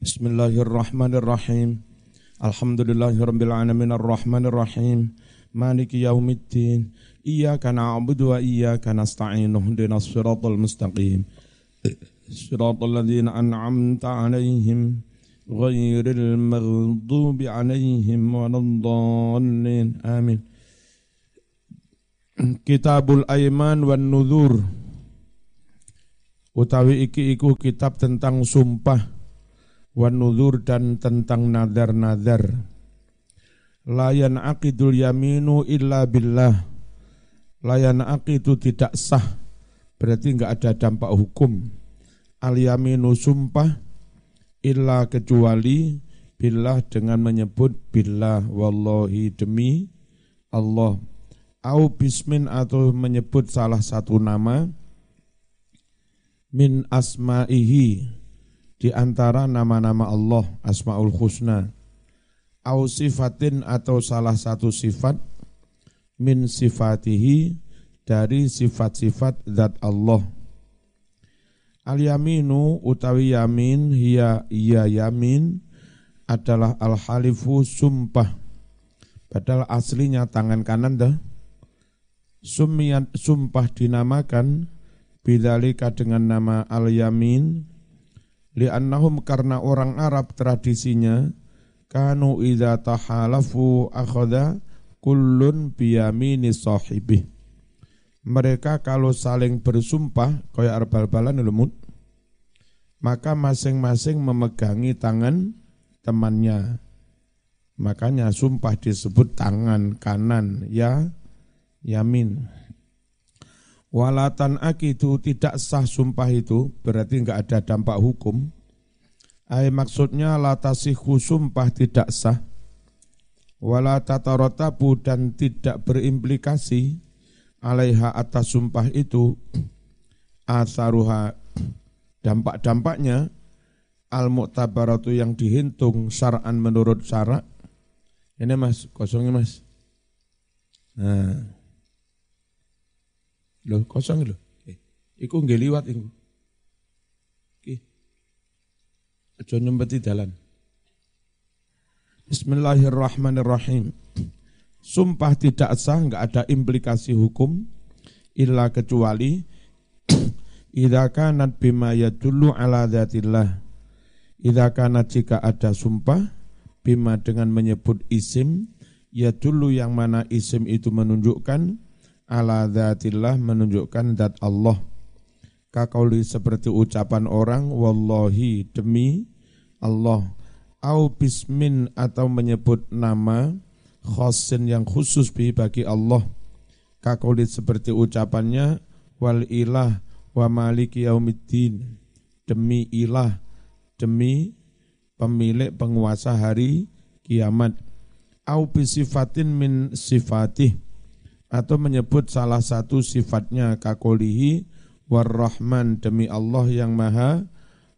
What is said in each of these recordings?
Bismillahirrahmanirrahim. Alhamdulillahirabbil alamin arrahmanir rahim. Maliki yaumiddin. Iyyaka na'budu wa iyyaka nasta'in. Ihdinas siratal mustaqim. Siratal ladzina an'amta 'alaihim ghairil maghdubi 'alaihim waladdallin. Amin. Kitabul Aiman wan Nuzur utawi iki iku kitab tentang sumpah wan nuzur dan tentang nazar-nazar. Layan aqidul yaminu illa billah. Layan aqidu tidak sah. Berarti enggak ada dampak hukum. Al yaminu sumpah illa kecuali billah dengan menyebut billah wallahi demi Allah. Au bismin atau menyebut salah satu nama min asma'ihi di antara nama-nama Allah Asmaul Husna au sifatin atau salah satu sifat min sifatihi dari sifat-sifat zat Allah. Al yaminu utawi yamin hiya iya yamin adalah al halifu sumpah. Padahal aslinya tangan kanan dah. Sumiat sumpah dinamakan bidalika dengan nama al-yamin li'annahum karena orang Arab tradisinya kanu idza tahalafu akhadha kullun biyamini sahibih mereka kalau saling bersumpah kaya arbal-balan lumut maka masing-masing memegangi tangan temannya makanya sumpah disebut tangan kanan ya yamin. Walatan akidu tidak sah sumpah itu berarti enggak ada dampak hukum. Ay maksudnya latasihu sumpah tidak sah. Wala tatarotabu dan tidak berimplikasi alaiha atas sumpah itu asaruha dampak-dampaknya al mu'tabaratu yang dihitung syar'an menurut syarak. Ini mas, kosongnya mas. Nah. Loh, kosong lho. Iku nggih liwat iku. Iki. Aja nyempeti dalan. Bismillahirrahmanirrahim. Sumpah tidak sah, enggak ada implikasi hukum illa kecuali idza kanat bima yadullu ala dzatillah. Idza kanat jika ada sumpah bima dengan menyebut isim ya dulu yang mana isim itu menunjukkan ala dzatillah menunjukkan zat Allah. Kakauli seperti ucapan orang wallahi demi Allah au bismin atau menyebut nama khosin yang khusus bi bagi Allah. Kakauli seperti ucapannya wal ilah wa maliki yaumiddin demi ilah demi pemilik penguasa hari kiamat au bisifatin min sifatih atau menyebut salah satu sifatnya kakolihi warrahman demi Allah yang maha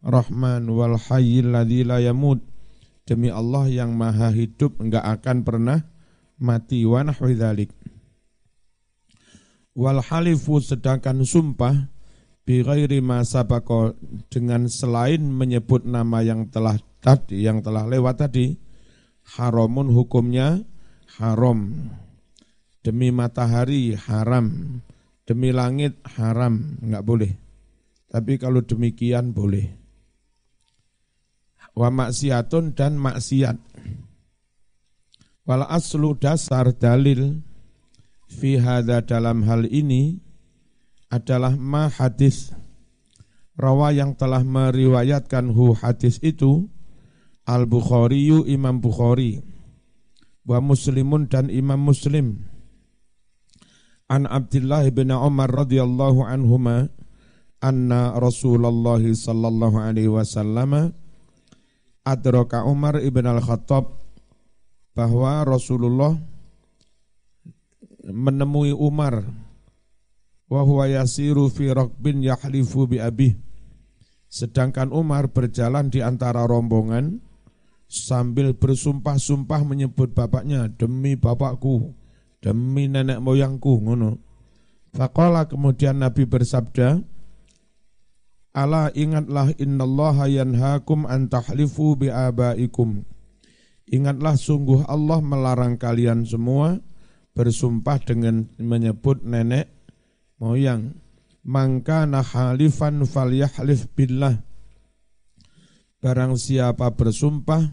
rahman wal hayyil ladzi demi Allah yang maha hidup enggak akan pernah mati wa nahwi wal halifu sedangkan sumpah bi ghairi ma dengan selain menyebut nama yang telah tadi yang telah lewat tadi haramun hukumnya haram Demi matahari haram, demi langit haram, enggak boleh. Tapi kalau demikian boleh. Wa maksiatun dan maksiat. Wal aslu dasar dalil fi hadha dalam hal ini adalah ma hadis rawa yang telah meriwayatkan hu hadis itu Al Bukhari Imam Bukhari wa Muslimun dan Imam Muslim An Abdullah bin Umar radhiyallahu anhuma anna Rasulullah sallallahu alaihi wasallam adraka Umar ibn al-Khattab bahwa Rasulullah menemui Umar wa huwa yasiru fi raqbin yahlifu bi abih sedangkan Umar berjalan di antara rombongan sambil bersumpah-sumpah menyebut bapaknya demi bapakku demi nenek moyangku ngono. Faqala kemudian Nabi bersabda, Ala ingatlah innallaha yanhakum an tahlifu bi abaikum. Ingatlah sungguh Allah melarang kalian semua bersumpah dengan menyebut nenek moyang. Mangka nahalifan falyahlif billah. Barang siapa bersumpah,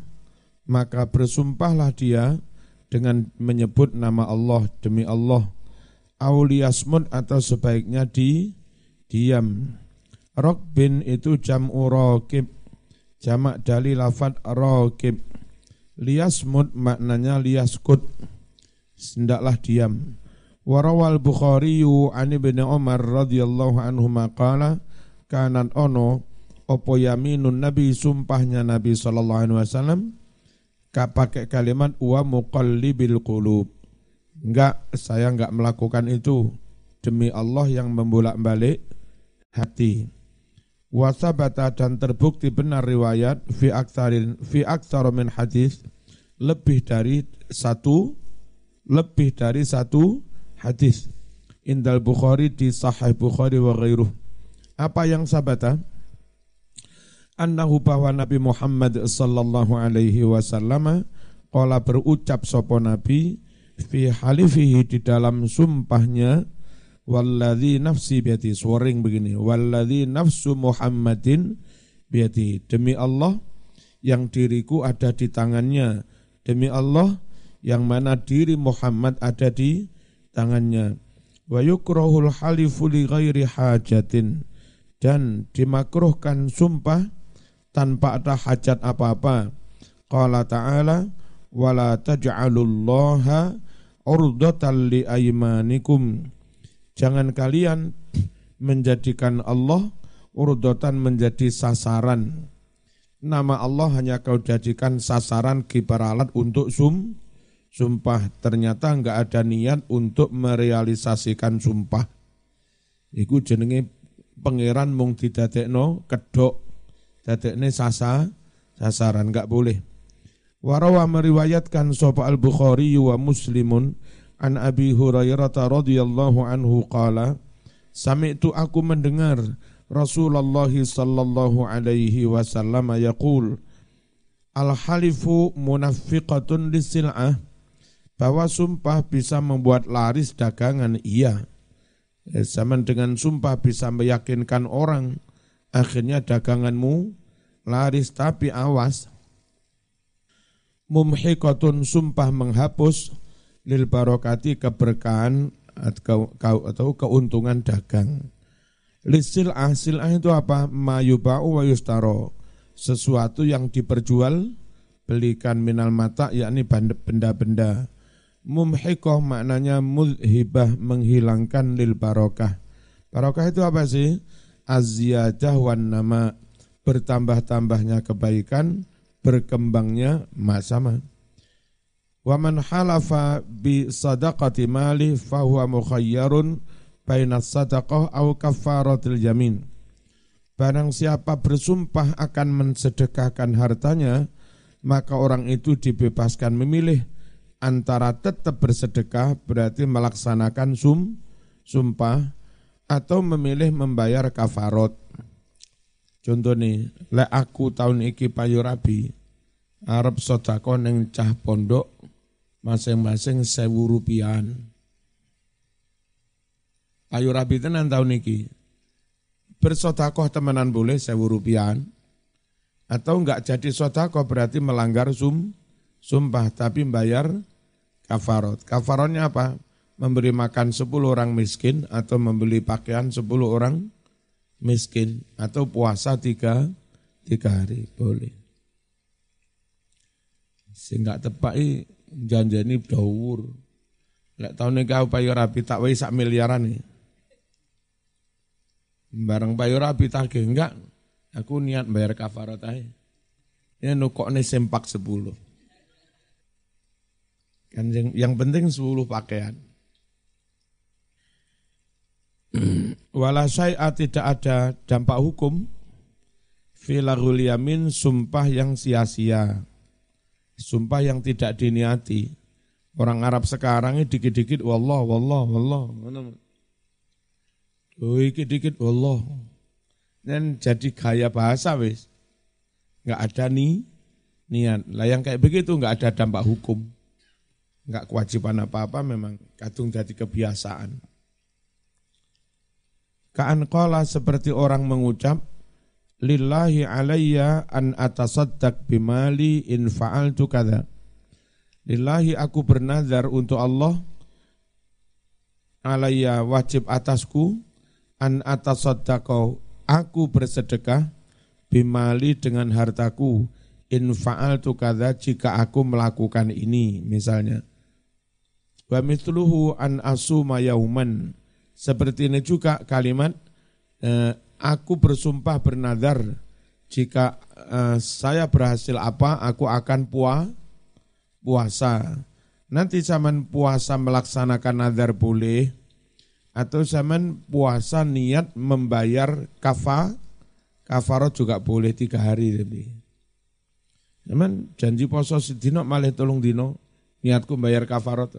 maka bersumpahlah dia dengan menyebut nama Allah demi Allah. Auliasmud atau sebaiknya di diam. Rokbin itu jam rokib. Jamak dari lafad rokib. Liasmud maknanya liaskut. Sendaklah diam. Warawal Bukhari an ibn Umar radhiyallahu anhu maqala kanan ono opo yaminun Nabi sumpahnya Nabi sallallahu alaihi wasallam pakai kalimat wa muqallibil qulub. Enggak, saya enggak melakukan itu demi Allah yang membolak-balik hati. Wasabata dan terbukti benar riwayat fi aktarin fi aktsar min hadis lebih dari satu lebih dari satu hadis indal Bukhari di Sahih Bukhari wa ghairuh. Apa yang sabata? Annahu bahwa Nabi Muhammad sallallahu alaihi wasallam qala berucap sopo Nabi fi halifihi di dalam sumpahnya walladzi nafsi biati suaring begini walladzi nafsu Muhammadin biati demi Allah yang diriku ada di tangannya demi Allah yang mana diri Muhammad ada di tangannya. Wa yukrahul halifu li ghairi hajatin dan dimakruhkan sumpah tanpa ada hajat apa-apa. Qala ta'ala wala taj'alullaha urdatan li aymanikum. Jangan kalian menjadikan Allah urdotan menjadi sasaran. Nama Allah hanya kau jadikan sasaran kibaralat untuk sum, sumpah ternyata enggak ada niat untuk merealisasikan sumpah. Iku jenenge pangeran mung didadekno kedok dadekne sasa sasaran enggak boleh. Warawa meriwayatkan sapa al-Bukhari wa Muslimun an Abi Hurairah radhiyallahu anhu qala Sami'tu aku mendengar Rasulullah sallallahu alaihi wasallam yaqul Al-halifu munafiqatun lisil'ah bahwa sumpah bisa membuat laris dagangan, iya. Ya, zaman dengan sumpah bisa meyakinkan orang, akhirnya daganganmu laris tapi awas. Mumhikotun sumpah menghapus lil barokati keberkahan atau keuntungan dagang. Lisil asil itu apa? Mayuba'u wa yustaro. Sesuatu yang diperjual belikan minal mata yakni benda-benda Mumhikoh maknanya mulhibah menghilangkan lil barokah. Barokah itu apa sih? Aziyadah wan nama bertambah-tambahnya kebaikan, berkembangnya masama. Wa man halafa bi sadaqati mali fahuwa mukhayyarun baina sadaqah au kafaratil yamin. Barang siapa bersumpah akan mensedekahkan hartanya, maka orang itu dibebaskan memilih antara tetap bersedekah berarti melaksanakan sum, sumpah atau memilih membayar kafarot. Contoh nih, le aku tahun iki payu rabi, Arab sodako neng cah pondok masing-masing sewu rupiahan. Payu rabi tenan tahun iki. Bersodakoh temenan boleh sewu rupiahan. Atau enggak jadi sodakoh berarti melanggar sum, sumpah tapi bayar kafarot. Kafarotnya apa? Memberi makan 10 orang miskin atau membeli pakaian 10 orang miskin atau puasa tiga, tiga hari boleh. Sehingga tepak janjani dawur. Lek tahun ini kau payu rapi tak wai sak miliaran nih. Barang payu rapi tak enggak. Aku niat bayar kafarot aja. Ini nih sempak sepuluh. Kan yang, yang penting 10 pakaian. Wala syai'a tidak ada dampak hukum filagul yamin sumpah yang sia-sia. Sumpah yang tidak diniati. Orang Arab sekarang ini dikit-dikit wallah wallah wallah. Dikit-dikit wallah. dan jadi gaya bahasa wis. Enggak ada nih niat. Lah yang kayak begitu enggak ada dampak hukum. Enggak kewajiban apa-apa memang kadung jadi kebiasaan. Ka'an qala seperti orang mengucap lillahi alayya an atasaddaq bimali in fa'altu kada. Lillahi aku bernazar untuk Allah alayya wajib atasku an atasaddaqau aku bersedekah bimali dengan hartaku in fa'altu kada jika aku melakukan ini misalnya. Wa mithluhu an asuma yauman. Seperti ini juga kalimat eh, aku bersumpah bernadar jika uh, saya berhasil apa aku akan puah puasa. Nanti zaman puasa melaksanakan nadar boleh atau zaman puasa niat membayar kafa kafarot juga boleh tiga hari lebih. Zaman janji poso sedino malah tolong dino niatku bayar kafarot.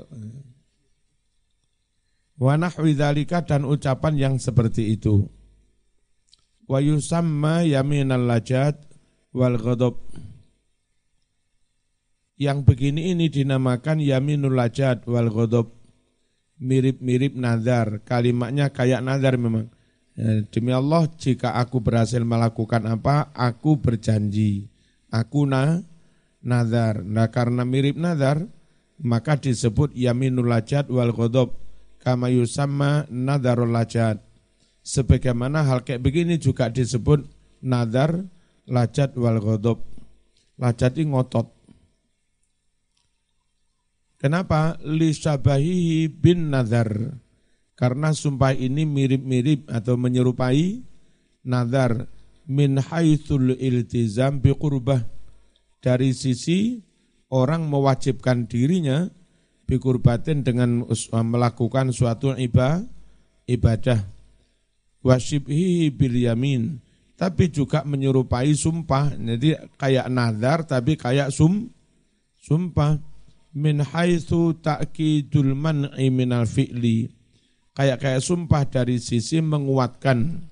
Wanah widalika dan ucapan yang seperti itu wa yusamma yaminal lajat wal ghadab. Yang begini ini dinamakan yaminul lajat wal ghadab. Mirip-mirip nazar, kalimatnya kayak nazar memang. Ya, demi Allah jika aku berhasil melakukan apa, aku berjanji. Aku na nazar. Nah karena mirip nazar, maka disebut yaminul lajat wal ghadab. Kama yusamma nadarul lajat Sebagaimana hal kayak begini juga disebut nadar, lajat wal ghodob. Lajat ini ngotot. Kenapa? Lisabahihi bin nadar. Karena sumpah ini mirip-mirip atau menyerupai nadar min haitsul iltizam bi qurbah. Dari sisi orang mewajibkan dirinya bi kurbatin dengan melakukan suatu ibadah. Wasibhi bil yamin. Tapi juga menyerupai sumpah. Jadi kayak nazar tapi kayak sum sumpah. Min haitsu ta'kidul man'i minal fi'li. Kayak kayak sumpah dari sisi menguatkan.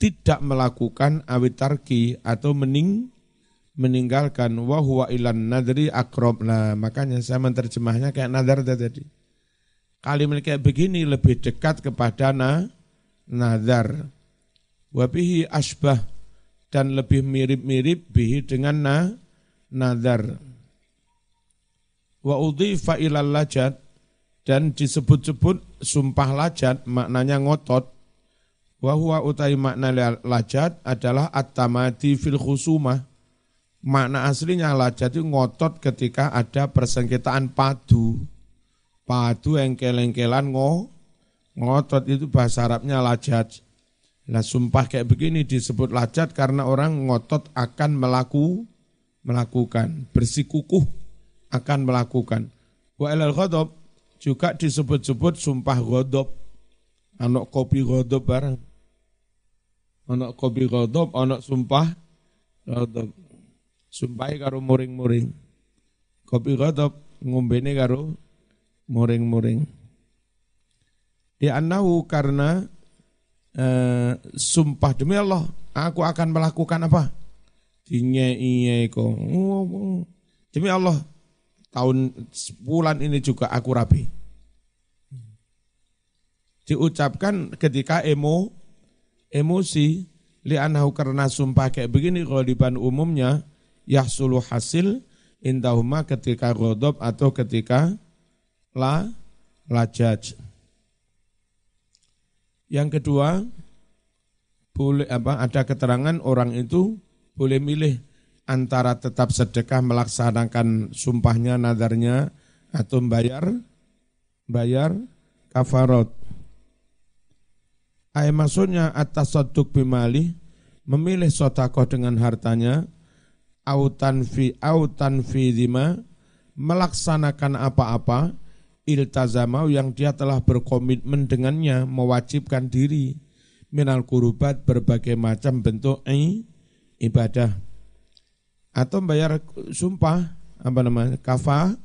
Tidak melakukan awitarki atau mening meninggalkan wa huwa ilan nadri akrob nah makanya saya menerjemahnya kayak nadar tadi kalimat kayak begini lebih dekat kepada na nazar. Wabihi asbah dan lebih mirip-mirip bihi dengan na, nazar. Wa udhifa ilal lajat dan disebut-sebut sumpah lajat maknanya ngotot. Wa huwa utai makna lajat adalah at-tamati fil khusumah. Makna aslinya lajat itu ngotot ketika ada persengketaan padu. Padu engkel-engkelan ngo, Ngotot itu bahasa Arabnya lajat. Nah sumpah kayak begini disebut lajat karena orang ngotot akan melaku, melakukan, bersikukuh akan melakukan. Wa ilal ghadab juga disebut-sebut sumpah ghadab. Anak kopi ghadab bareng. Anak kopi ghadab, anak sumpah ghadab. Sumpahi karo muring-muring. Kopi ghadab ngombene karo muring-muring. Ya anahu karena uh, sumpah demi Allah, aku akan melakukan apa? Dinyai ko. Demi Allah, tahun bulan ini juga aku rapi. Diucapkan ketika emo, emosi, anahu karena sumpah kayak begini ghaliban umumnya, yahsulu hasil indahuma ketika godob atau ketika la lajaj. Yang kedua, boleh apa ada keterangan orang itu boleh milih antara tetap sedekah melaksanakan sumpahnya nadarnya atau bayar bayar kafarot. Ayat maksudnya atas sotuk bimali memilih sotakoh dengan hartanya autan fi autan fi dima melaksanakan apa-apa iltazamau yang dia telah berkomitmen dengannya mewajibkan diri. Minal kurubat berbagai macam bentuk eh, ibadah. Atau bayar sumpah apa namanya kafa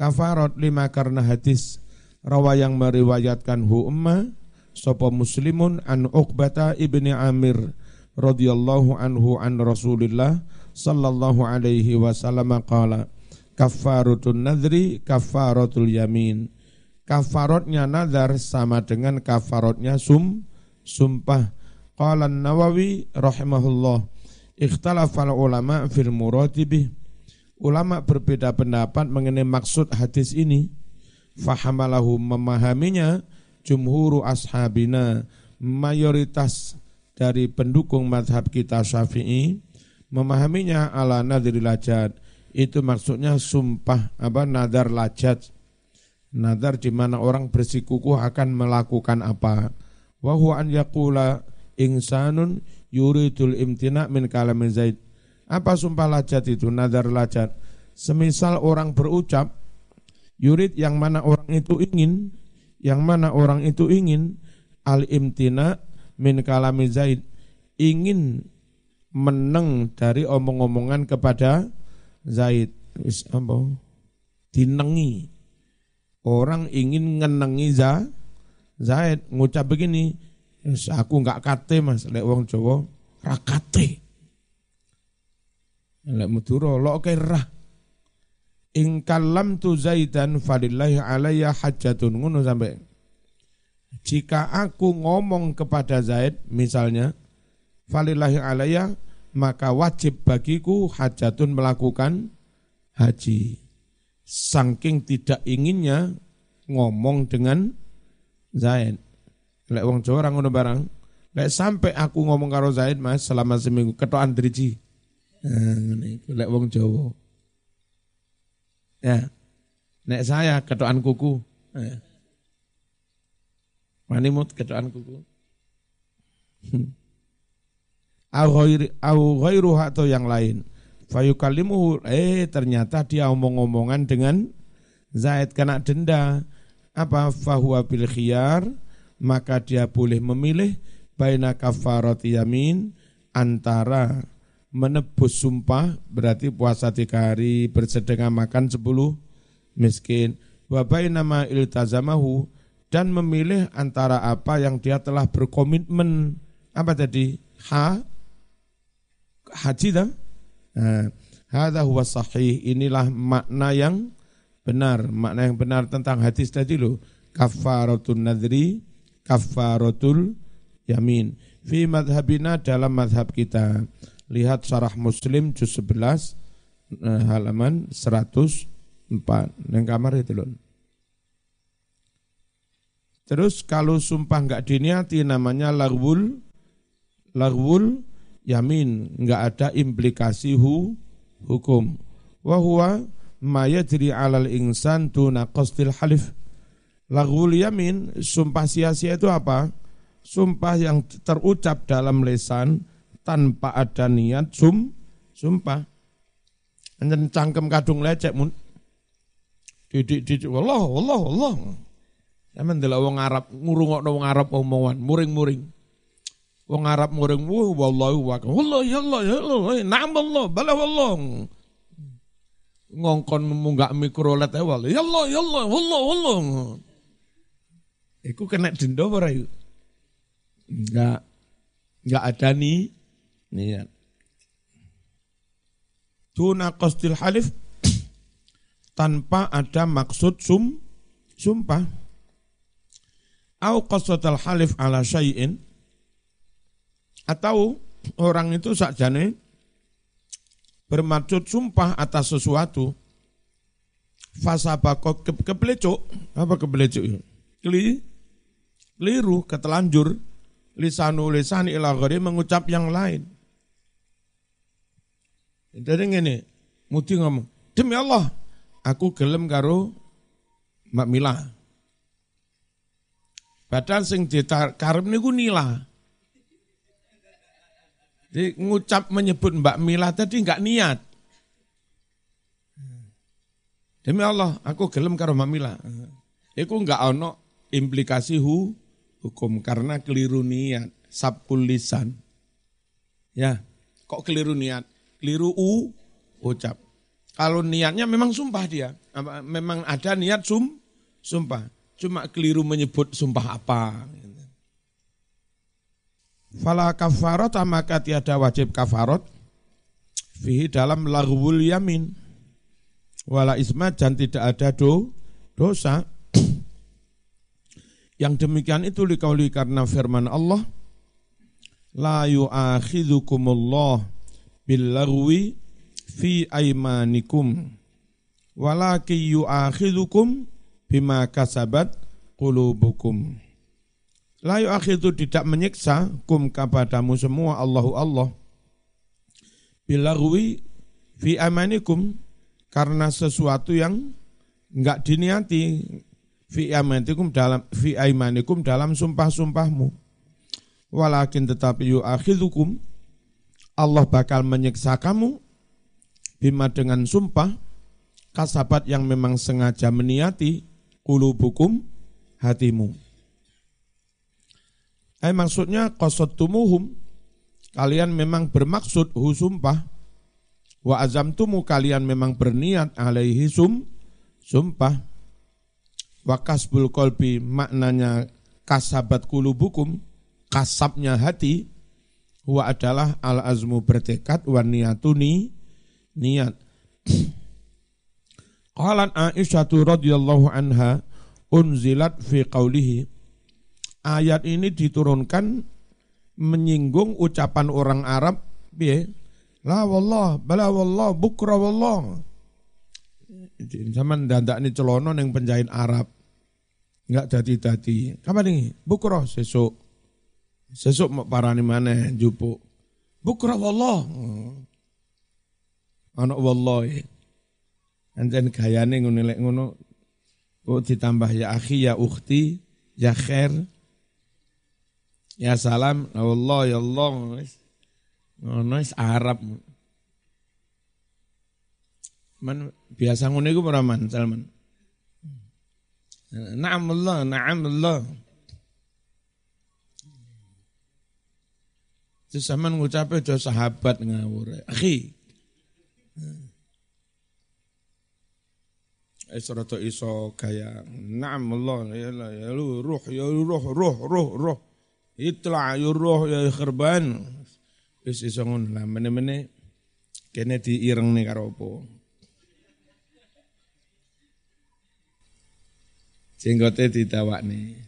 kafarot lima karena hadis. Rawa yang meriwayatkan hu umma sopo muslimun an uqbata ibni amir radhiyallahu anhu an Rasulillah sallallahu alaihi wasallam qala kafaratun nadri kafaratul yamin. Kafarotnya nazar sama dengan kafarotnya sum sumpah. Qala nawawi rahimahullah ikhtalafal ulama fil muratibih ulama berbeda pendapat mengenai maksud hadis ini. Fahamalahu memahaminya jumhuru ashabina mayoritas dari pendukung madhab kita syafi'i memahaminya ala nadri lajat. Itu maksudnya sumpah apa nadar lajat. Nadar di mana orang bersikukuh akan melakukan apa. Wa huwa an yaqula insanun yuridul imtina min kalamin zaid. Apa sumpah lajat itu nadar lajat? Semisal orang berucap yurid yang mana orang itu ingin yang mana orang itu ingin al imtina min kalami Zaid. Ingin meneng dari omong-omongan kepada Zaid. Wis apa? Dinengi. Orang ingin ngenengi za Zaid. Ngucap begini aku enggak kate Mas. Lek wong Jawa ra kate. Lek Madura lok rah in kalam tu Zaidan falillahi alayya hajatun ngono sampai jika aku ngomong kepada Zaid misalnya falillahi alayya maka wajib bagiku hajatun melakukan haji saking tidak inginnya ngomong dengan Zaid lek wong Jawa orang ngono barang lek sampai aku ngomong karo Zaid Mas selama seminggu ketokan driji nah, lek wong Jawa Ya. Nek saya ketokan kuku. Ya. Manimut ketokan kuku. Au atau yang lain. Fayukalimuhu, eh ternyata dia omong-omongan dengan Zaid kena denda. Apa fahuwa bil khiyar, maka dia boleh memilih baina kafarat yamin antara menebus sumpah berarti puasa tiga hari bersedekah makan sepuluh miskin wabai nama iltazamahu dan memilih antara apa yang dia telah berkomitmen apa tadi ha haji dah nah, hadza huwa sahih. Inilah makna yang benar. Makna yang benar tentang hadis tadi lo kafaratul nadri kafaratul yamin. Fi madhabina dalam madhab kita. Lihat syarah Muslim juz 11 eh, halaman 104 yang kamar itu loh. Terus kalau sumpah enggak diniati namanya lagwul lagwul yamin, enggak ada implikasi hu, hukum. Wa huwa ma yajri 'alal insan tuna qasdil halif. Lagwul yamin, sumpah sia-sia itu apa? Sumpah yang terucap dalam lesan tanpa ada niat sum sumpah. Anjen cangkem kadung lecek mun. Didik didik Allah Allah Allah. Sampeyan delok wong Arab ngurungokno wong Arab omongan muring-muring. Wong Arab muring wah wallahu wa Allah ya Allah ya Allah na'am Allah bala wallah. Ngongkon munggak mikrolet ae ya Allah ya Allah wallah wallah. Iku kena denda ora yuk? Enggak. Enggak ada nih niat. Tuna qasdil halif tanpa ada maksud sum sumpah. Au qasdal halif ala syai'in atau orang itu sakjane bermaksud sumpah atas sesuatu. Fasabako ke, kepelecuk apa kepelecuk keli keliru ketelanjur. Lisanu lisan ila mengucap yang lain. Jadi ngene, Mudi ngomong, demi Allah, aku gelem karo Mbak Mila. Padahal sing dikarep niku Nila. Jadi ngucap menyebut Mbak Mila tadi enggak niat. Demi Allah, aku gelem karo Mbak Mila. Iku enggak ono implikasi hu, hukum karena keliru niat, sabkul lisan. Ya, kok keliru niat? keliru u ucap. Kalau niatnya memang sumpah dia, memang ada niat sum sumpah. Cuma keliru menyebut sumpah apa. Fala kafarot maka tiada wajib kafarot fihi dalam laghwul yamin. Wala isma dan tidak ada do, dosa. Yang demikian itu dikauli karena firman Allah la yu'akhidhukumullah bil fi aimanikum walaki yu'akhidhukum bima kasabat qulubukum La yu'akhidhu tidak menyiksa kum kepadamu semua Allahu Allah bilagwi fi amanikum karena sesuatu yang enggak diniati fi amanikum dalam fi aimanikum dalam sumpah-sumpahmu walakin tetapi yu'akhidhukum Allah bakal menyiksa kamu bima dengan sumpah kasabat yang memang sengaja meniati kulubukum hatimu. Eh maksudnya tumuhum kalian memang bermaksud hu sumpah. Wa azamtumu kalian memang berniat alaihi sum sumpah. Wa kasbul kolbi maknanya kasabat kulubukum kasabnya hati. Wa adalah al azmu bertekad wa niatuni niat. Qalat Aisyah radhiyallahu anha unzilat fi qawlihi Ayat ini diturunkan menyinggung ucapan orang Arab piye? La wallah, bala wallah, bukra wallah. Zaman dandakne celono ning penjahit Arab. Enggak dadi-dadi. Kapan ini? Bukra sesuk. Sesuk mau parani mana jupuk. Bukra wallah. Anak wallahi. Anjen gayane ngono lek ngono kok ditambah ya akhi ya ukhti ya khair ya salam Allah ya Allah ngono wis Arab man biasa ngono iku ora man Salman Naam Allah, naam Allah. Terus sama ngucapnya sahabat ngawur. Akhi, Esroto iso kaya na'am Allah ya la ya ruh ya ruh ruh ruh ruh itla ya ruh ya kherban wis iso ngono lah mene-mene kene diireng nih karo apa? Jenggote nih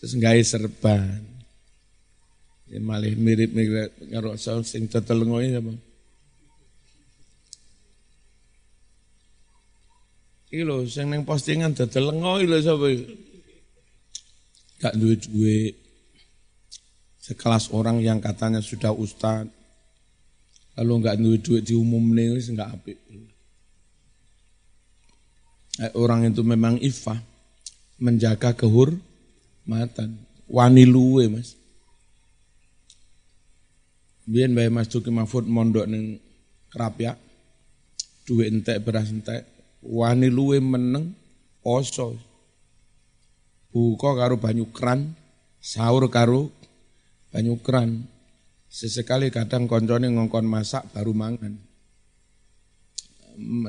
terus gawe serban. Ya malih mirip-mirip karo sing tetelengoe apa Iki lho sing ning postingan dodol lengo iki lho sapa iki? Gak duwe duit. Sekelas orang yang katanya sudah ustad, lalu nggak duit duit diumum nih, nggak apik. Eh, orang itu memang ifah, menjaga kehormatan, wani luwe mas. Biar bayi mas Tuki Mahfud mondok neng kerapia, duit entek beras entek, wani luwe meneng poso. Buka karo banyu kran, sahur karo banyu kran. Sesekali kadang koncone ngongkon masak baru mangan.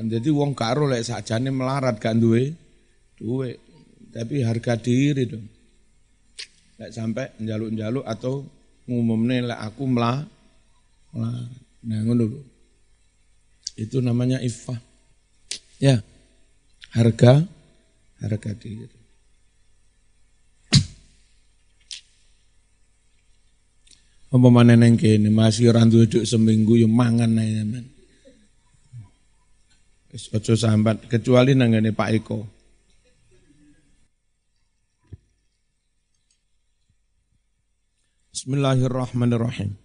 Jadi wong karo lek sakjane melarat gak duwe duwe. Tapi harga diri dong. Lek sampai njaluk-njaluk atau ngumumne lek aku melah Nah ngono Itu namanya iffah. Ya, harga harga diri. Apa mana neng kene masih orang duduk seminggu yang mangan ae men. Wis sambat kecuali nanggane Pak Eko. Bismillahirrahmanirrahim.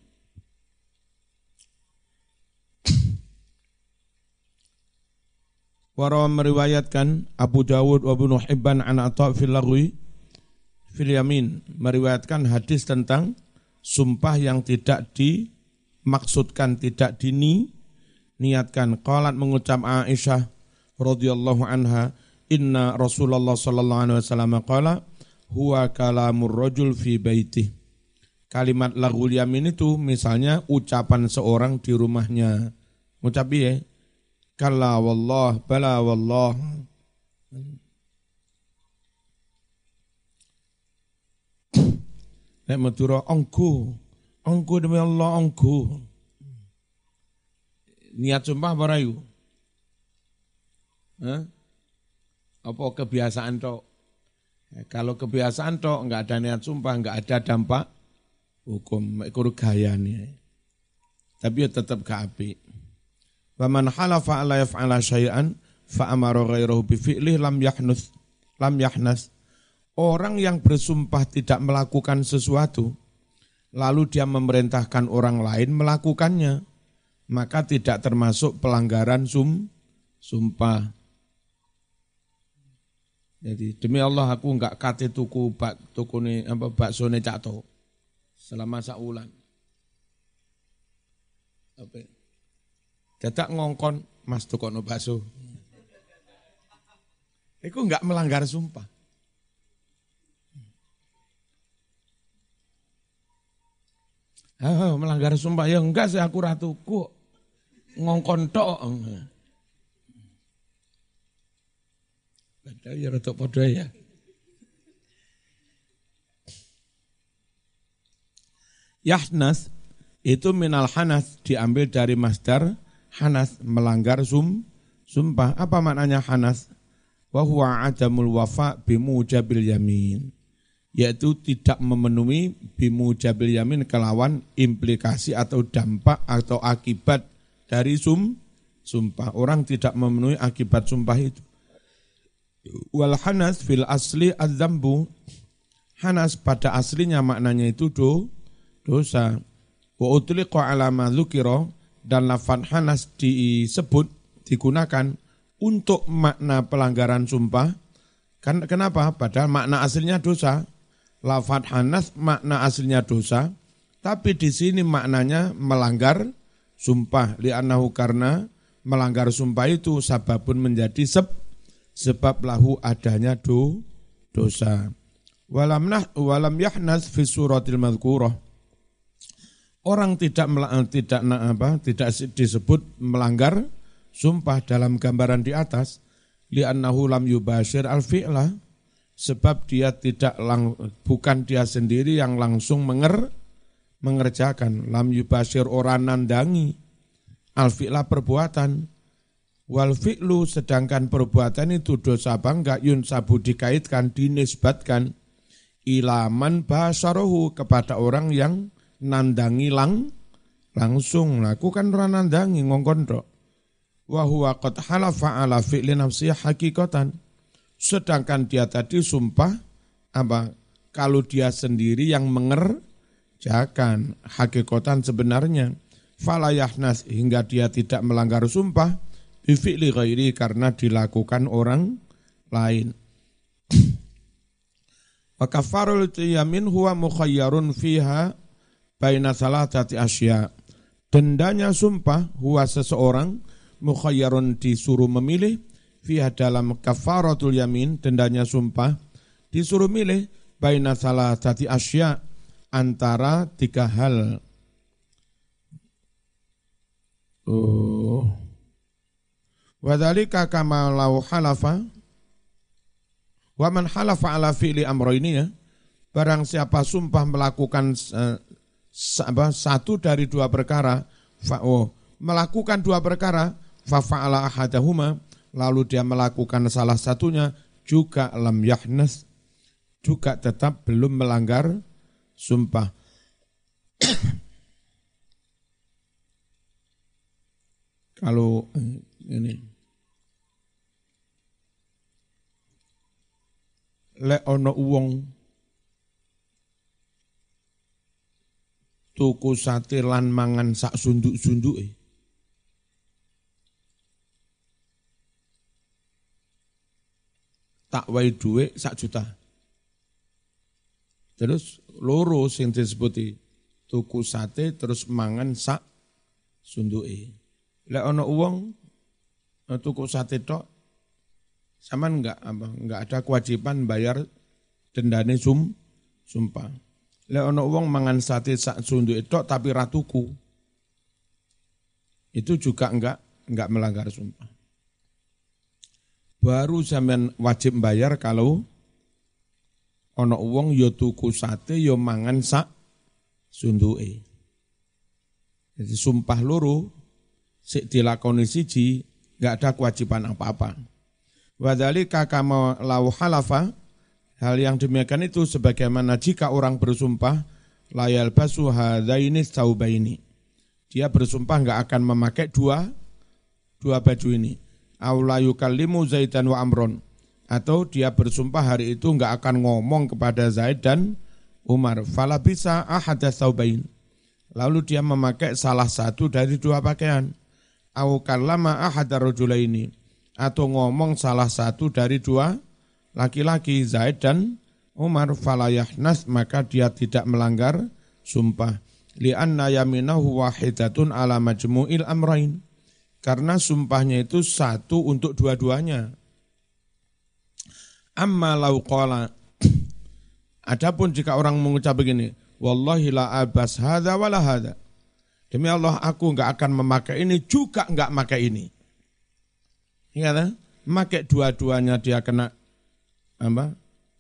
Warawa meriwayatkan Abu Dawud wa Ibnu Hibban an Atha fil lagwi fil yamin meriwayatkan hadis tentang sumpah yang tidak dimaksudkan tidak dini niatkan qalat mengucap Aisyah radhiyallahu anha inna Rasulullah sallallahu alaihi wasallam qala huwa kalamur rajul fi baitih kalimat lagul yamin itu misalnya ucapan seorang di rumahnya. Ngucap ya Kalla wallah, bala wallah. Nek Madura onggo. Onggo demi Allah onggo. Niat sumpah apa rayu? Hah? Apa kebiasaan tok? Ya, kalau kebiasaan tok enggak ada niat sumpah, enggak ada dampak hukum ikur gayane. Tapi ya tetap gak api. Wa man halafa ala yaf'ala syai'an fa amara ghairahu bi fi'lih lam yahnus lam yahnas. Orang yang bersumpah tidak melakukan sesuatu lalu dia memerintahkan orang lain melakukannya maka tidak termasuk pelanggaran sum sumpah. Jadi demi Allah aku enggak kate tuku bak tuku ne apa bakso ne cakto selama saulan. Apa? Dadak ngongkon Mas tukono bakso. Iku enggak melanggar sumpah. Oh, melanggar sumpah ya enggak sih aku ratuku ngongkon tok. Padahal ya rada padha ya. Yahnas itu minal hanas diambil dari masdar hanas melanggar sum sumpah. Apa maknanya hanas? Wa huwa adamul wafa bimujabil yamin. Yaitu tidak memenuhi bimujabil yamin kelawan implikasi atau dampak atau akibat dari sum sumpah. Orang tidak memenuhi akibat sumpah itu. Wal hanas fil asli adzambu. Hanas pada aslinya maknanya itu do, dosa. Wa utliqa ala ma dan lafad hanas disebut digunakan untuk makna pelanggaran sumpah. Kan kenapa? Padahal makna aslinya dosa. Lafad hanas makna aslinya dosa, tapi di sini maknanya melanggar sumpah. Li'annahu karena melanggar sumpah itu sababun menjadi seb, sebab lahu adanya do, dosa. Walam, nah, walam yahnas fi suratil madhkurah Orang tidak tidak apa tidak disebut melanggar sumpah dalam gambaran di atas li'annahu lam yubashir al fi'la sebab dia tidak lang, bukan dia sendiri yang langsung menger mengerjakan. Lam yubashir orang nandangi. Al fi'la perbuatan. Wal fi'lu sedangkan perbuatan itu dosa bangga yun sabu dikaitkan dinisbatkan. Ilaman basarohu kepada orang yang nandangi lang langsung. Lakukan orang nandangi ngongkon tok. Wa qad halafa ala fi'li nafsi hakikatan sedangkan dia tadi sumpah apa kalau dia sendiri yang mengerjakan hakikatan sebenarnya falayahnas hingga dia tidak melanggar sumpah bifi'li ghairi karena dilakukan orang lain wa kafarul yamin huwa mukhayyarun fiha baina salatati asya. Dendanya sumpah huwa seseorang mukhayyarun disuruh memilih fiha dalam kafaratul yamin dendanya sumpah disuruh milih baina salatati asya antara tiga hal. Oh. Wadhalika kama lau halafa wa man halafa ala fi'li amroini ya barang siapa sumpah melakukan uh, satu dari dua perkara oh, melakukan dua perkara fa'ala ahadahuma lalu dia melakukan salah satunya juga lam yahnas juga tetap belum melanggar sumpah. Kalau eh, ini. Le ono uang tuku sate lan mangan sak sunduk-sunduke. Tak wae dhuwit sak juta. Terus loro sing disebut tuku sate terus mangan sak sunduke. Lek ana wong eh, tuku sate tok sampean enggak apa enggak ada kewajiban bayar dendane sum sumpah. Lek ana wong mangan sate sak sunduk itu tapi ratuku. Itu juga enggak enggak melanggar sumpah. Baru zaman wajib bayar kalau ana wong ya tuku sate ya mangan sak sunduke. Jadi sumpah loro sik dilakoni siji enggak ada kewajiban apa-apa. Wadhalika kama lau halafa hal yang demikian itu sebagaimana jika orang bersumpah layal basu hadaini saubaini. Dia bersumpah enggak akan memakai dua dua baju ini. Aulayu kalimu Zaidan wa Amron atau dia bersumpah hari itu enggak akan ngomong kepada Zaid dan Umar. Fala bisa ahada saubain. Lalu dia memakai salah satu dari dua pakaian. Au kallama ahada ini atau ngomong salah satu dari dua laki-laki Zaid dan Umar falayahnas maka dia tidak melanggar sumpah li'anna yaminahu wahidatun ala majmu'il amrain karena sumpahnya itu satu untuk dua-duanya Amma lau qala Adapun jika orang mengucap begini, wallahi la abas hadza wala hadza. Demi Allah aku enggak akan memakai ini juga enggak pakai ini. Ingat ya, memakai dua-duanya dia kena apa?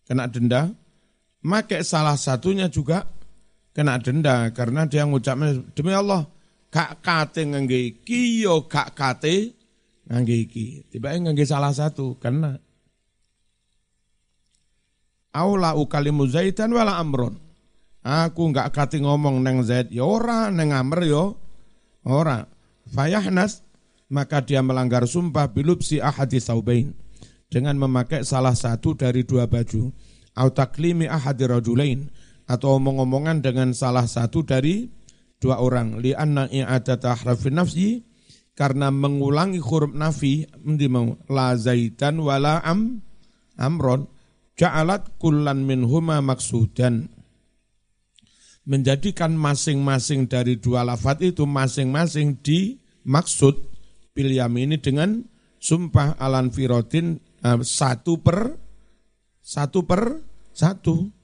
Kena denda. Makai salah satunya juga kena denda karena dia ngucapnya demi Allah kak kate ngangge iki yo kak kate ngangge iki. Tiba ngangge salah satu karena Aula ukalimu Zaidan wala Amron. Aku enggak kati ngomong neng Zaid ya ora neng Amr yo ya ora. Fayahnas maka dia melanggar sumpah bilupsi ahadi saubain dengan memakai salah satu dari dua baju. Au taklimi ahadi rajulain atau omong-omongan dengan salah satu dari dua orang. Li anna i'adata harfi nafsi karena mengulangi huruf nafi mau la zaitan wala am amron ja'alat kullan minhuma maksudan menjadikan masing-masing dari dua lafat itu masing-masing dimaksud bil ini dengan sumpah alan firotin uh, satu per satu per satu.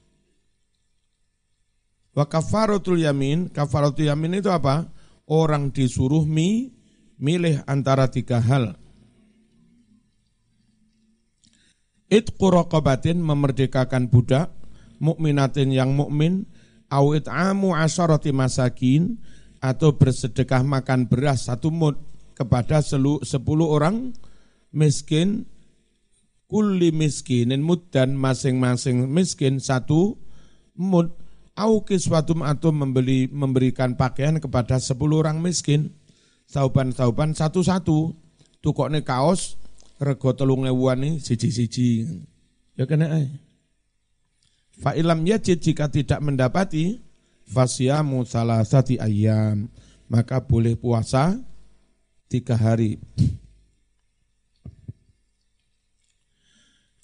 Wa kafaratul yamin, kafaratul yamin itu apa? Orang disuruh mi, milih antara tiga hal Itqu raqabatin memerdekakan budak, mukminatin yang mukmin, au it'amu asyarati masakin atau bersedekah makan beras satu mud kepada sepuluh orang miskin kulli miskinin mud dan masing-masing miskin satu mud au kiswatum atau membeli memberikan pakaian kepada sepuluh orang miskin sauban-sauban satu-satu tukoknya kaos rego telung ewuan ini siji-siji. Ya kena ay. Fa ilam yajid jika tidak mendapati fasyamu sati ayam maka boleh puasa tiga hari.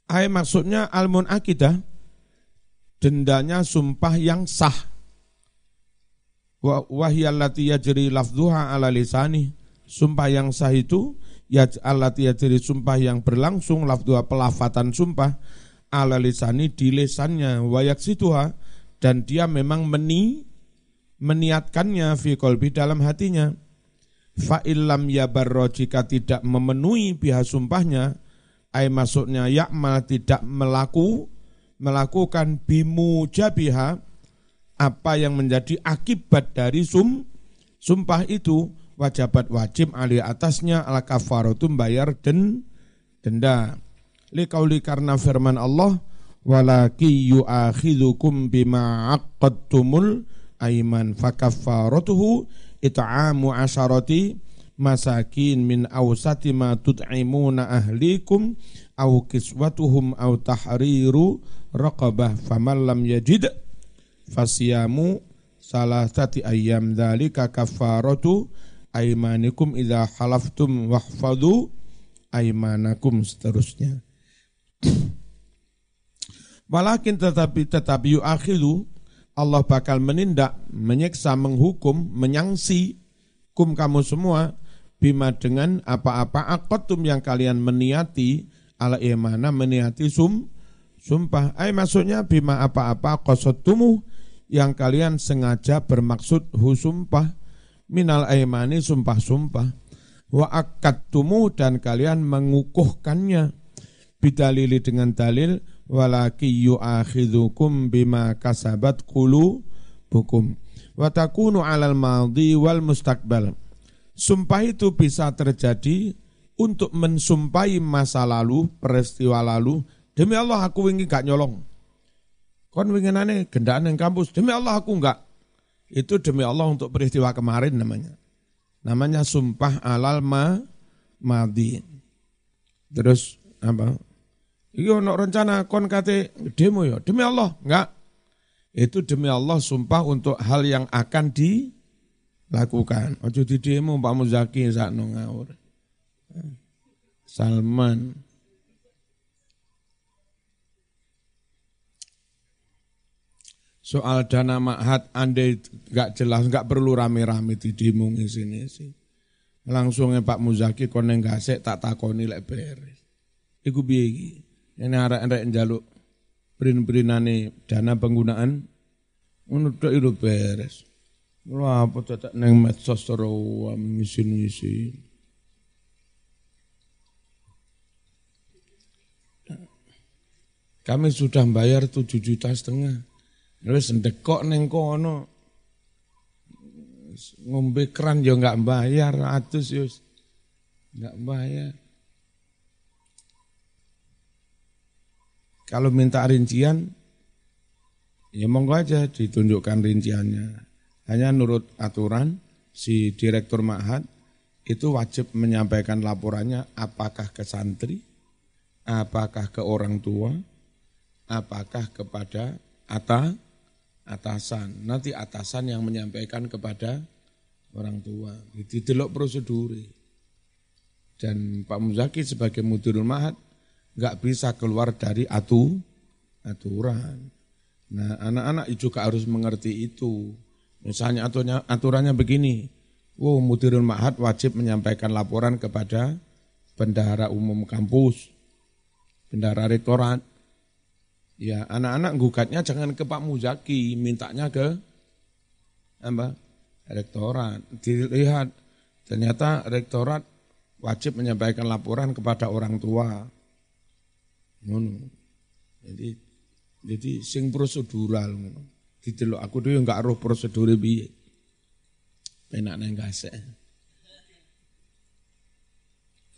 Ay maksudnya almun akidah dendanya sumpah yang sah. Wahyallati yajri lafduha ala lisani. Sumpah yang sah itu ya allati jadi sumpah yang berlangsung lafdua pelafatan sumpah ala lisani di lesannya wayak situha dan dia memang meni meniatkannya fi kolbi dalam hatinya fa illam yabarro jika tidak memenuhi pihak sumpahnya ay maksudnya yakmal tidak melaku melakukan bimu jabiha apa yang menjadi akibat dari sum sumpah itu wajabat wajib ali atasnya al kafaratu bayar den denda. Likauli karena firman Allah walaki yu'akhidhukum bima aqadtumul aiman fakaffaratuhu it'amu asharati masakin min awsati ma tut'imuna ahlikum aw kiswatuhum aw tahriru raqabah faman lam yajid fasiyamu salasati ayyam dzalika kafaratu aimanikum idza halaftum wahfadu aimanakum seterusnya. Walakin tetapi tetapi yuakhidu Allah bakal menindak, menyiksa, menghukum, menyangsi kum kamu semua bima dengan apa-apa akotum yang kalian meniati ala imana meniati sum sumpah. Ay maksudnya bima apa-apa kosotumu yang kalian sengaja bermaksud husumpah minal aimani sumpah-sumpah wa akadtumu dan kalian mengukuhkannya bidalili dengan dalil walaki yu'akhidhukum bima kasabat qulubukum wa takunu 'alal madhi wal mustaqbal. Sumpah itu bisa terjadi untuk mensumpahi masa lalu, peristiwa lalu. Demi Allah aku ingin gak nyolong. Kon winginane gendaan yang kampus. Demi Allah aku enggak. Itu demi Allah untuk peristiwa kemarin namanya. Namanya sumpah alal ma madi. Terus apa? Iya ono rencana kon kate demo ya. Demi Allah, enggak. Itu demi Allah sumpah untuk hal yang akan dilakukan. Ojo di demo Pak Muzaki sakno ngawur. Salman. Soal dana mahat andai nggak jelas, nggak perlu rame-rame di demo sini sih. Langsungnya Pak Muzaki koneng gasek tak takoni lek beres. Iku biegi. Ini arek-arek njaluk prin-prinane dana penggunaan ngono tok beres. Lha apa tetek neng medsos terus ngisi-ngisi. Kami sudah bayar tujuh juta setengah. Terus ndekok neng kono. Ngombe keran ya enggak bayar, atus yus. Enggak bayar. Kalau minta rincian, ya monggo aja ditunjukkan rinciannya. Hanya nurut aturan si direktur Ma'had itu wajib menyampaikan laporannya apakah ke santri, apakah ke orang tua, apakah kepada ata atasan. Nanti atasan yang menyampaikan kepada orang tua. Itu delok prosedur. Dan Pak Muzaki sebagai mudirul mahat nggak bisa keluar dari atu aturan. Nah, anak-anak juga harus mengerti itu. Misalnya aturannya, aturannya begini, wow, mudirul mahat wajib menyampaikan laporan kepada bendahara umum kampus, bendahara rektorat, Ya, anak-anak gugatnya jangan ke Pak Muzaki, mintanya ke apa? Rektorat. Dilihat ternyata rektorat wajib menyampaikan laporan kepada orang tua. Ngono. Jadi jadi sing prosedural ngono. Didelok aku dhewe enggak roh prosedur piye. Penak nang gasek.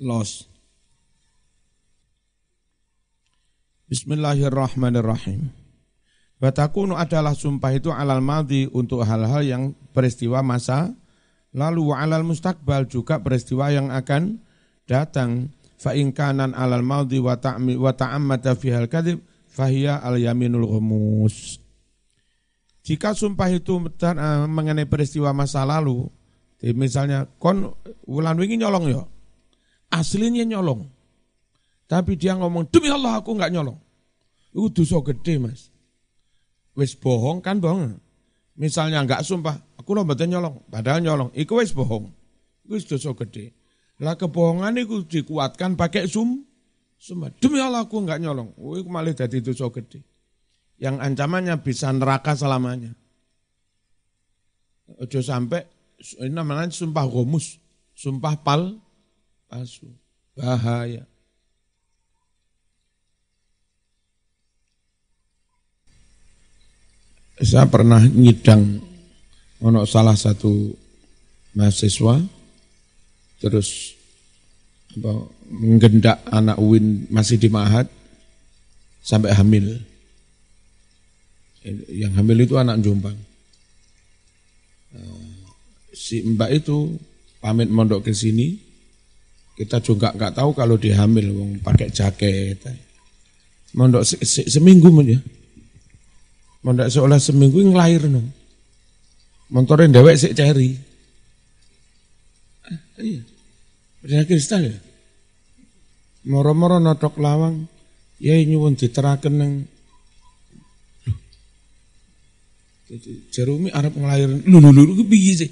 Los. Bismillahirrahmanirrahim. Batakunu adalah sumpah itu alal maldi untuk hal-hal yang peristiwa masa lalu wa alal mustakbal juga peristiwa yang akan datang fa in kanan alal maldi wa ta'mi wa ta'ammata fi hal kadhib fahiya al yaminul ghumus. Jika sumpah itu eh, mengenai peristiwa masa lalu, misalnya kon wulan wingi nyolong ya. Aslinya nyolong. Tapi dia ngomong, demi Allah aku nggak nyolong. Itu dosa gede mas. Wis bohong kan bohong. Misalnya nggak sumpah, aku lo betul nyolong. Padahal nyolong, iku wis bohong. Itu wis dosa gede. Lah kebohongan itu dikuatkan pakai sum, sumpah. Demi Allah aku nggak nyolong. Oh, itu malah jadi dosa gede. Yang ancamannya bisa neraka selamanya. Ojo sampai ini namanya sumpah gomus, sumpah pal, palsu, bahaya. Saya pernah nyidang ono salah satu mahasiswa terus apa menggendak anak UIN masih di Mahat sampai hamil. Yang hamil itu anak Jombang. Eh, si Mbak itu pamit mondok ke sini, kita juga nggak tahu kalau dia hamil, pakai jaket. Mondok se se seminggu ya Mondok seolah seminggu ngelahir no. Motorin dewek sik ceri. Ah, iya. Perdana kristal ya. Moro-moro notok lawang, ya nyuwun diteraken nang Jadi Jerumi Arab ngelahir, lu lu lu piye sih?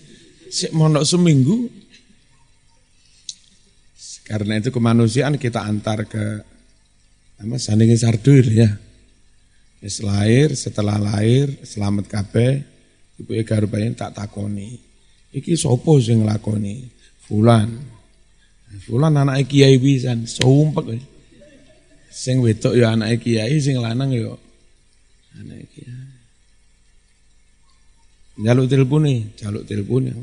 Sik mondok seminggu. Karena itu kemanusiaan kita antar ke apa sandingin sardur ya. Wis lahir, setelah lahir, selamat kabeh, ibu rupanya tak takoni. Iki sopo sing nglakoni? Fulan. Fulan anak kiai pisan, sumpek. Sing wedok ya anake kiai, sing lanang ya anake kiai. Jaluk nih, jaluk telepon ya,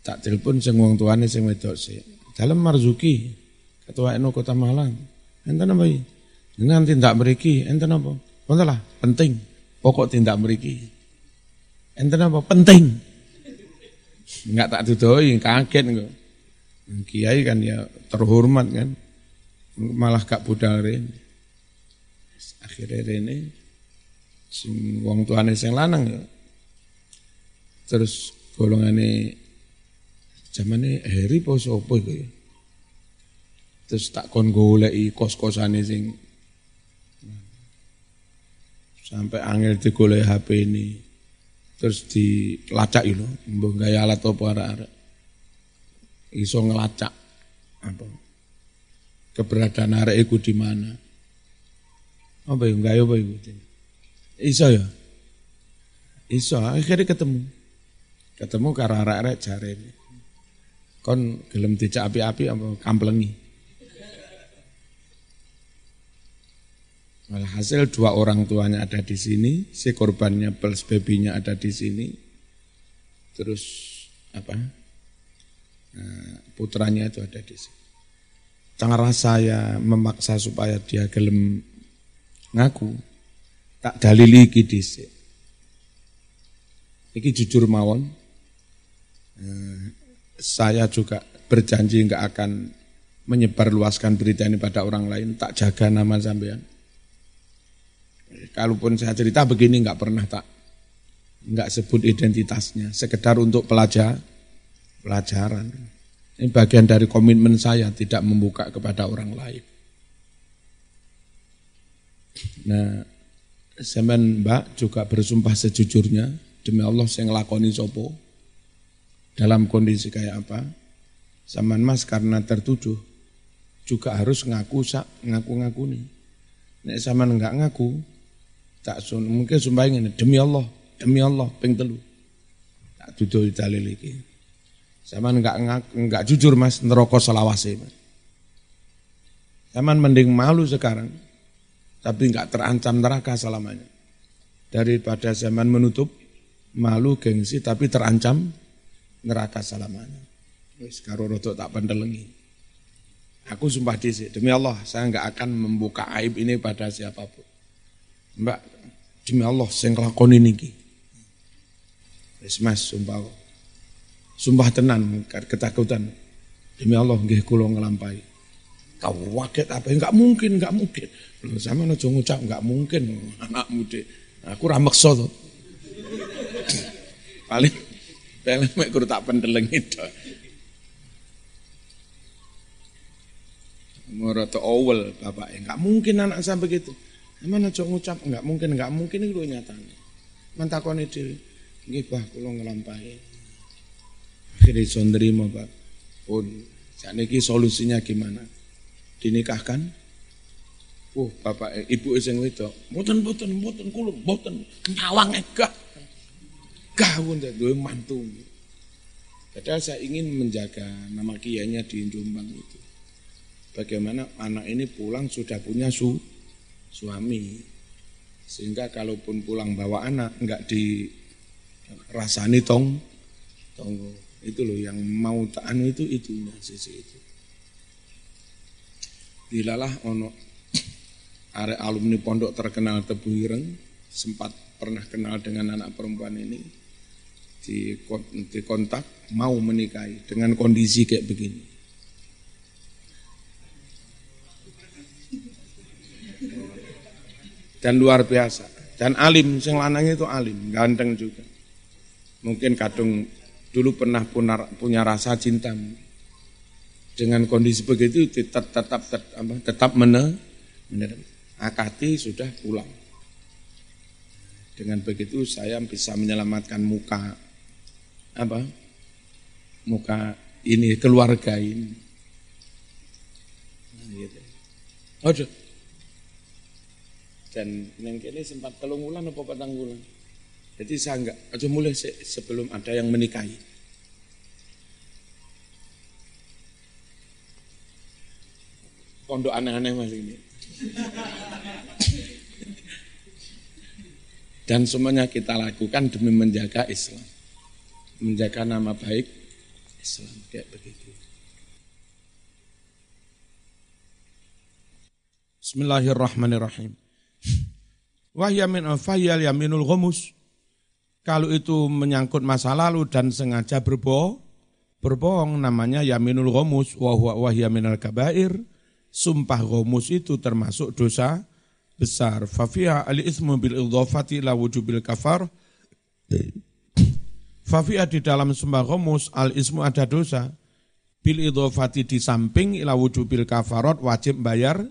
Tak telepon sing wong tuane sing wedok sih. Dalam Marzuki, ketua NU Kota Malang. Enten apa iki? Nanti tindak mriki, enten apa? Wonten penting. Pokok tindak mriki. Enten apa? Penting. Enggak tak dudoi, kaget kok. Kiai kan ya terhormat kan. Malah gak budal rene. Akhirnya rene sing wong tuane sing lanang ya. Terus golongane zamane Heri po sapa iku ya. Terus tak kon kos-kosane sing sampai angel digolek HP ini. Terus dilacak itu, mbok gawe alat apa arek-arek. Iso ngelacak apa keberadaan arek iku di mana. Apa yang gawe apa iku? Iso ya? Iso, akhirnya ketemu. Ketemu karo arek-arek jare. Kon gelem dijak api-api apa kamplengi. Malah hasil dua orang tuanya ada di sini, si korbannya plus babynya ada di sini. Terus apa? Nah, putranya itu ada di sini. Cara saya memaksa supaya dia gelem ngaku, tak dalili iki dhisik. Iki jujur mawon. Eh, saya juga berjanji enggak akan menyebarluaskan berita ini pada orang lain, tak jaga nama sampean. Kalaupun saya cerita begini enggak pernah tak enggak sebut identitasnya, sekedar untuk pelajar pelajaran. Ini bagian dari komitmen saya tidak membuka kepada orang lain. Nah, Semen Mbak juga bersumpah sejujurnya demi Allah saya ngelakoni sopo dalam kondisi kayak apa. Saman Mas karena tertuduh juga harus ngaku sak ngaku-ngaku nih. Nek saman enggak ngaku tak sun mungkin sumpah ini demi Allah, demi Allah ping telu. Tak tuduh dalil iki. Saman enggak enggak jujur Mas neraka selawase Mas. Saman mending malu sekarang tapi enggak terancam neraka selamanya. Daripada zaman menutup, malu gengsi tapi terancam neraka selamanya. Wis karo rotok tak pendelengi. Aku sumpah disi, demi Allah saya enggak akan membuka aib ini pada siapa pun. Mbak, demi Allah saya ngelakoni niki. Wis Mas sumpah. Sumpah tenan ketakutan. Demi Allah nggih kula nglampahi. Kau waket apa? Enggak mungkin, enggak mungkin. Loh, sama aja ngucap enggak mungkin anak muda. Aku ramakso tuh. paling paling mek kur tak pendeleng itu. Murata awal bapak, enggak mungkin anak saya begitu. Mana aja ngucap enggak mungkin, enggak mungkin itu nyatanya. Mantakoni dhewe. Nggih Bah, kula nglampahi. Akhirnya sondri mau Pak. Pun sakniki solusinya gimana? dinikahkan Oh, bapak ibu sing wedok, mboten mboten mboten kula mboten nyawang gak. Gawon dua mantu. Padahal saya ingin menjaga nama kiainya di Jombang itu. Bagaimana anak ini pulang sudah punya su, suami. Sehingga kalaupun pulang bawa anak enggak di rasani tong tonggo. Itu loh yang mau tak anu itu itunya sisi itu dilalah ono are alumni pondok terkenal Tebu Ireng sempat pernah kenal dengan anak perempuan ini di kontak mau menikahi dengan kondisi kayak begini. Dan luar biasa. Dan alim, sing lanangnya itu alim, ganteng juga. Mungkin kadung dulu pernah punya rasa cinta dengan kondisi begitu tetap tetap tetap, tetap mene, akati sudah pulang. Dengan begitu saya bisa menyelamatkan muka apa? Muka ini keluarga ini. Nah, gitu. Dan yang kini sempat telung bulan apa petang bulan. Jadi saya enggak, aja mulai sebelum ada yang menikahi. pondok aneh-aneh mas ini. Dan semuanya kita lakukan demi menjaga Islam. Menjaga nama baik Islam. Kayak begitu. Bismillahirrahmanirrahim. Wahya min fahyal yaminul ghumus. Kalau itu menyangkut masa lalu dan sengaja berbohong, berbohong namanya yaminul ghumus wa huwa kabair. Sumpah ghumus itu termasuk dosa besar. Fafiha al-ismu bil idhafati la wujubil kafar. Fafiha di dalam sembah romus al-ismu ada dosa. Bil idhafati di samping ila wujubil kafarot wajib bayar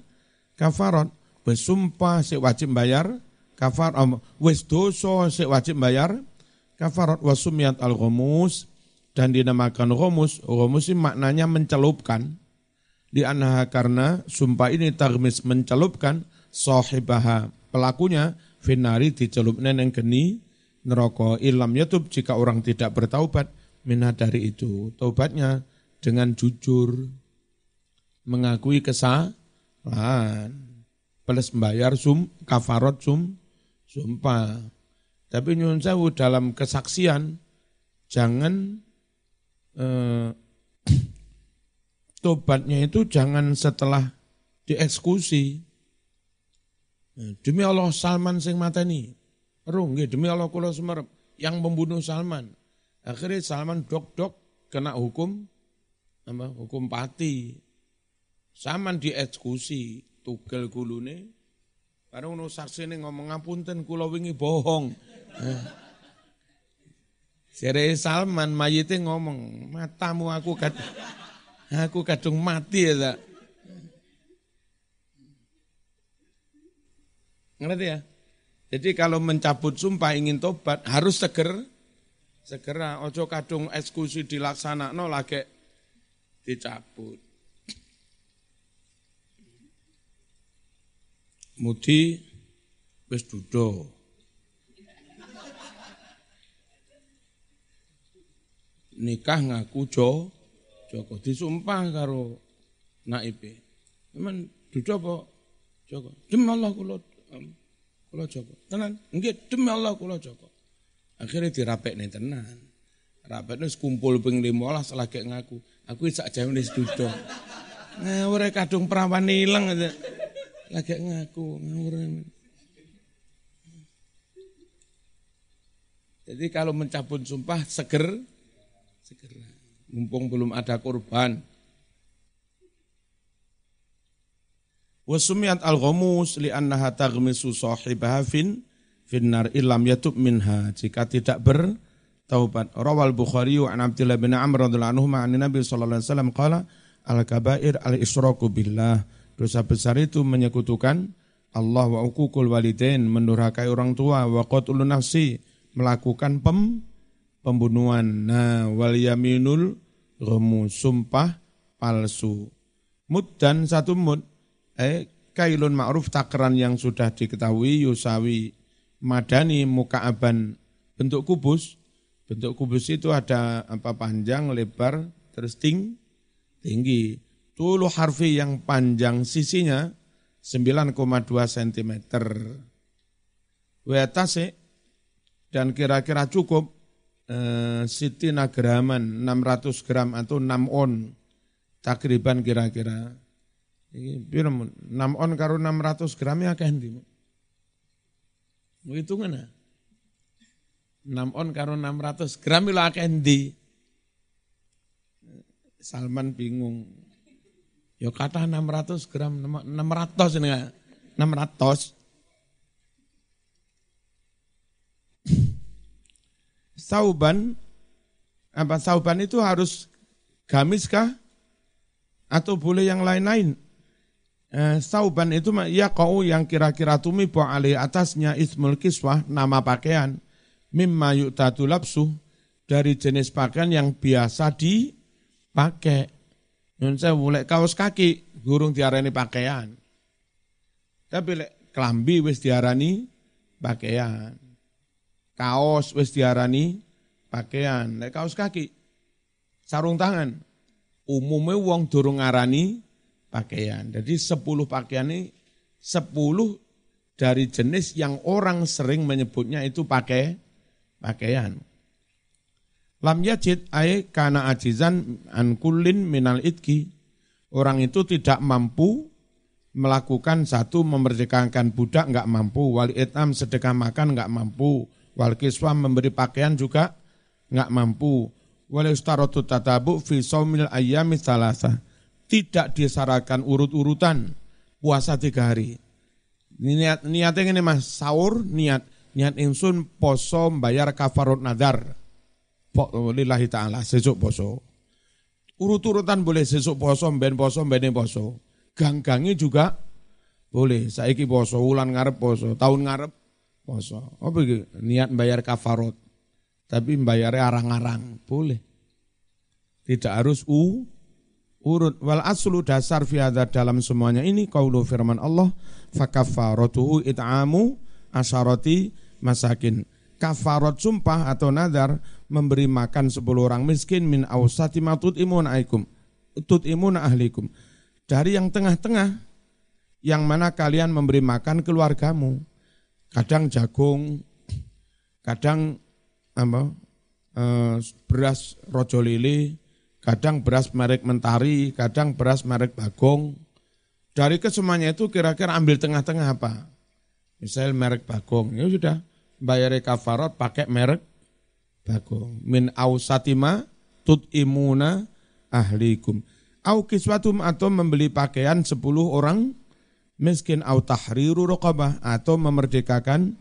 kafarot. Besumpah si wajib bayar kafar um, wis dosa si wajib bayar kafarot wasumiyat al romus dan dinamakan romus. Romus ini maknanya mencelupkan. Di anha karena sumpah ini tarmis mencelupkan sahibaha pelakunya finari dicelup neneng geni neraka ilam yatub jika orang tidak bertaubat minah dari itu taubatnya dengan jujur mengakui kesalahan plus membayar sum kafarot sum sumpah tapi nyun sewu dalam kesaksian jangan eh, tobatnya itu jangan setelah dieksekusi Demi Allah Salman sing mateni. Rung demi Allah kula Sumerep yang membunuh Salman. Akhirnya Salman dok-dok kena hukum apa? Hukum pati. Salman dieksekusi, tugel gulune. Bareng ono saksine ngomong ngapunten kula wingi bohong. Eh. Sere Salman mayite ngomong, "Matamu aku kad aku kadung mati ya." Ngerti ya? Jadi kalau mencabut sumpah ingin tobat harus seger, segera. Ojo kadung eksekusi dilaksana, no lagi dicabut. Mudi wis dudo. Nikah ngaku jo, Joko disumpah karo naibe. Cuman dudo apa? Joko. Demi Allah kula kula Joko. Tenan, nggih demi Allah kula Joko. Akhirnya dirapekne tenan. Rapekne kumpul ping 15 lagi ngaku. Aku sak jam wis dudo. Ngawur kadung perawan ilang. Lagi ngaku ngawur. Jadi kalau mencabut sumpah seger, segera. Mumpung belum ada korban. Wasumiyat al-ghamus li'annaha taghmisu sahibaha fin finnar illam yatub minha jika tidak bertaubat. Rawal Bukhari an Abdullah bin Amr radhiyallahu anhu an Nabi sallallahu alaihi wasallam qala al-kabair al-isyraku billah. Dosa besar itu menyekutukan Allah wa uququl walidain mendurhakai orang tua wa qatlun nafsi melakukan pem, pembunuhan. Nah, wal yaminul ghamus sumpah palsu. Mud dan satu mud eh kailun ma'ruf takaran yang sudah diketahui yusawi madani muka aban bentuk kubus bentuk kubus itu ada apa panjang lebar terus ting, tinggi tulu harfi yang panjang sisinya 9,2 cm Wetase dan kira-kira cukup eh, siti nagraman 600 gram atau 6 on takriban kira-kira piro 6 on karo 600 gram ya akeh ndi? Hitungan 6 on karo 600 gram lho akeh ndi? Salman bingung. Ya kata 600 gram, 600 ini 600. Sauban, apa sauban itu harus gamis kah? Atau boleh yang lain-lain? eh, sauban itu ya kau yang kira-kira tumibo alih atasnya ismul kiswah nama pakaian mimma yu'tatu lapsuh dari jenis pakaian yang biasa dipakai. Nun saya mulai kaos kaki gurung diarani pakaian. Tapi lek kelambi wis diarani pakaian. Kaos wis diarani pakaian. Lek kaos kaki sarung tangan umumnya wong durung ngarani pakaian. Jadi sepuluh pakaian ini sepuluh dari jenis yang orang sering menyebutnya itu pakai pakaian. Lam yajid ay kana ajizan an kullin minal itki. Orang itu tidak mampu melakukan satu memerdekakan budak nggak mampu, wal itam sedekah makan nggak mampu, wal kiswa memberi pakaian juga nggak mampu. Wal ustarotu tatabu fi saumil ayyami salasa. Tidak disyaratkan urut-urutan puasa tiga hari Niat niatnya ini Mas, sahur niat niat insun poso bayar kafarot nadar. Lillahi taala sesuk poso. Urut-urutan boleh sesuk poso, ben poso, ben poso. Gang-gangi juga boleh. Saiki poso, ulan ngarep poso, tahun ngarep poso. Oh begitu, niat bayar kafarot. Tapi bayarnya arang-arang, boleh. Tidak harus u, urut wal aslu dasar fi dalam semuanya ini qaulu firman Allah fakaffaratuhu it'amu asyarati masakin kafarat sumpah atau nadar memberi makan 10 orang. Miskin min awsati matut imun aikum tut imun ahlikum. Dari yang tengah-tengah yang mana kalian memberi makan keluargamu. Kadang jagung kadang apa eh, beras rojo lili Kadang beras merek Mentari, kadang beras merek Bagong. Dari kesemuanya itu kira-kira ambil tengah-tengah apa? Misal merek Bagong, ya sudah. Bayar kafarat pakai merek Bagong. Min ausatima tut imuna ahlikum. Au kiswatum atau membeli pakaian 10 orang miskin au tahriru rokabah atau memerdekakan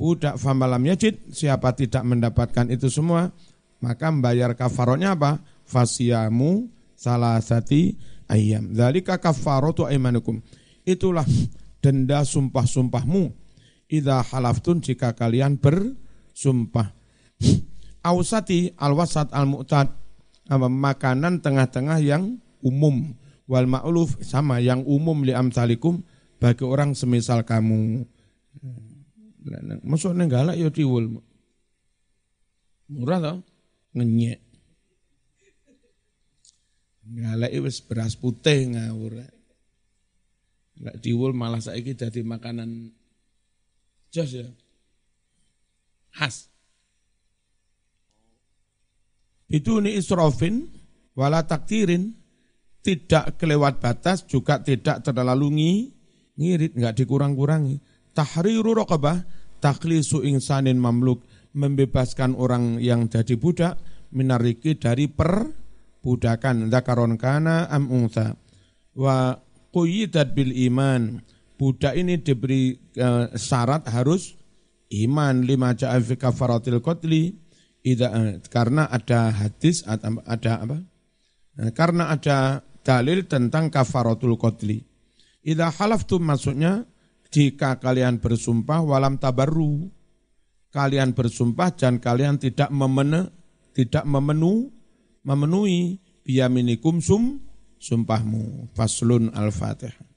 budak famalam yajid siapa tidak mendapatkan itu semua maka membayar kafarotnya apa? fasiyamu salasati ayam. Dzalika kafaratu aimanukum. Itulah denda sumpah-sumpahmu. Idza halaftun jika kalian bersumpah. Ausati al-wasat al-mu'tad. Makanan tengah-tengah yang umum. Wal ma'luf sama yang umum li amsalikum bagi orang semisal kamu. Masuk nenggala ya diwul. Murah tau? Ngenyek. Ngalai wis beras putih ngawur. Lek diwul malah saiki jadi makanan jos ya. Khas. Itu ni israfin wala taktirin tidak kelewat batas juga tidak terlalu ngirit enggak dikurang-kurangi. Tahriru raqabah taklisu insanin mamluk membebaskan orang yang jadi budak minariki dari per budakan zakaron kana am unsa wa quyidat bil iman. Budak ini diberi uh, syarat harus iman. Lima ja'a fi kafaratil qatli ida, uh, karena ada hadis ada, apa uh, karena ada dalil tentang kafaratul qatli idza halaftum maksudnya jika kalian bersumpah walam tabarru kalian bersumpah dan kalian tidak memene, tidak memenu memenuhi biyaminikum sum sumpahmu. Faslun al-Fatihah.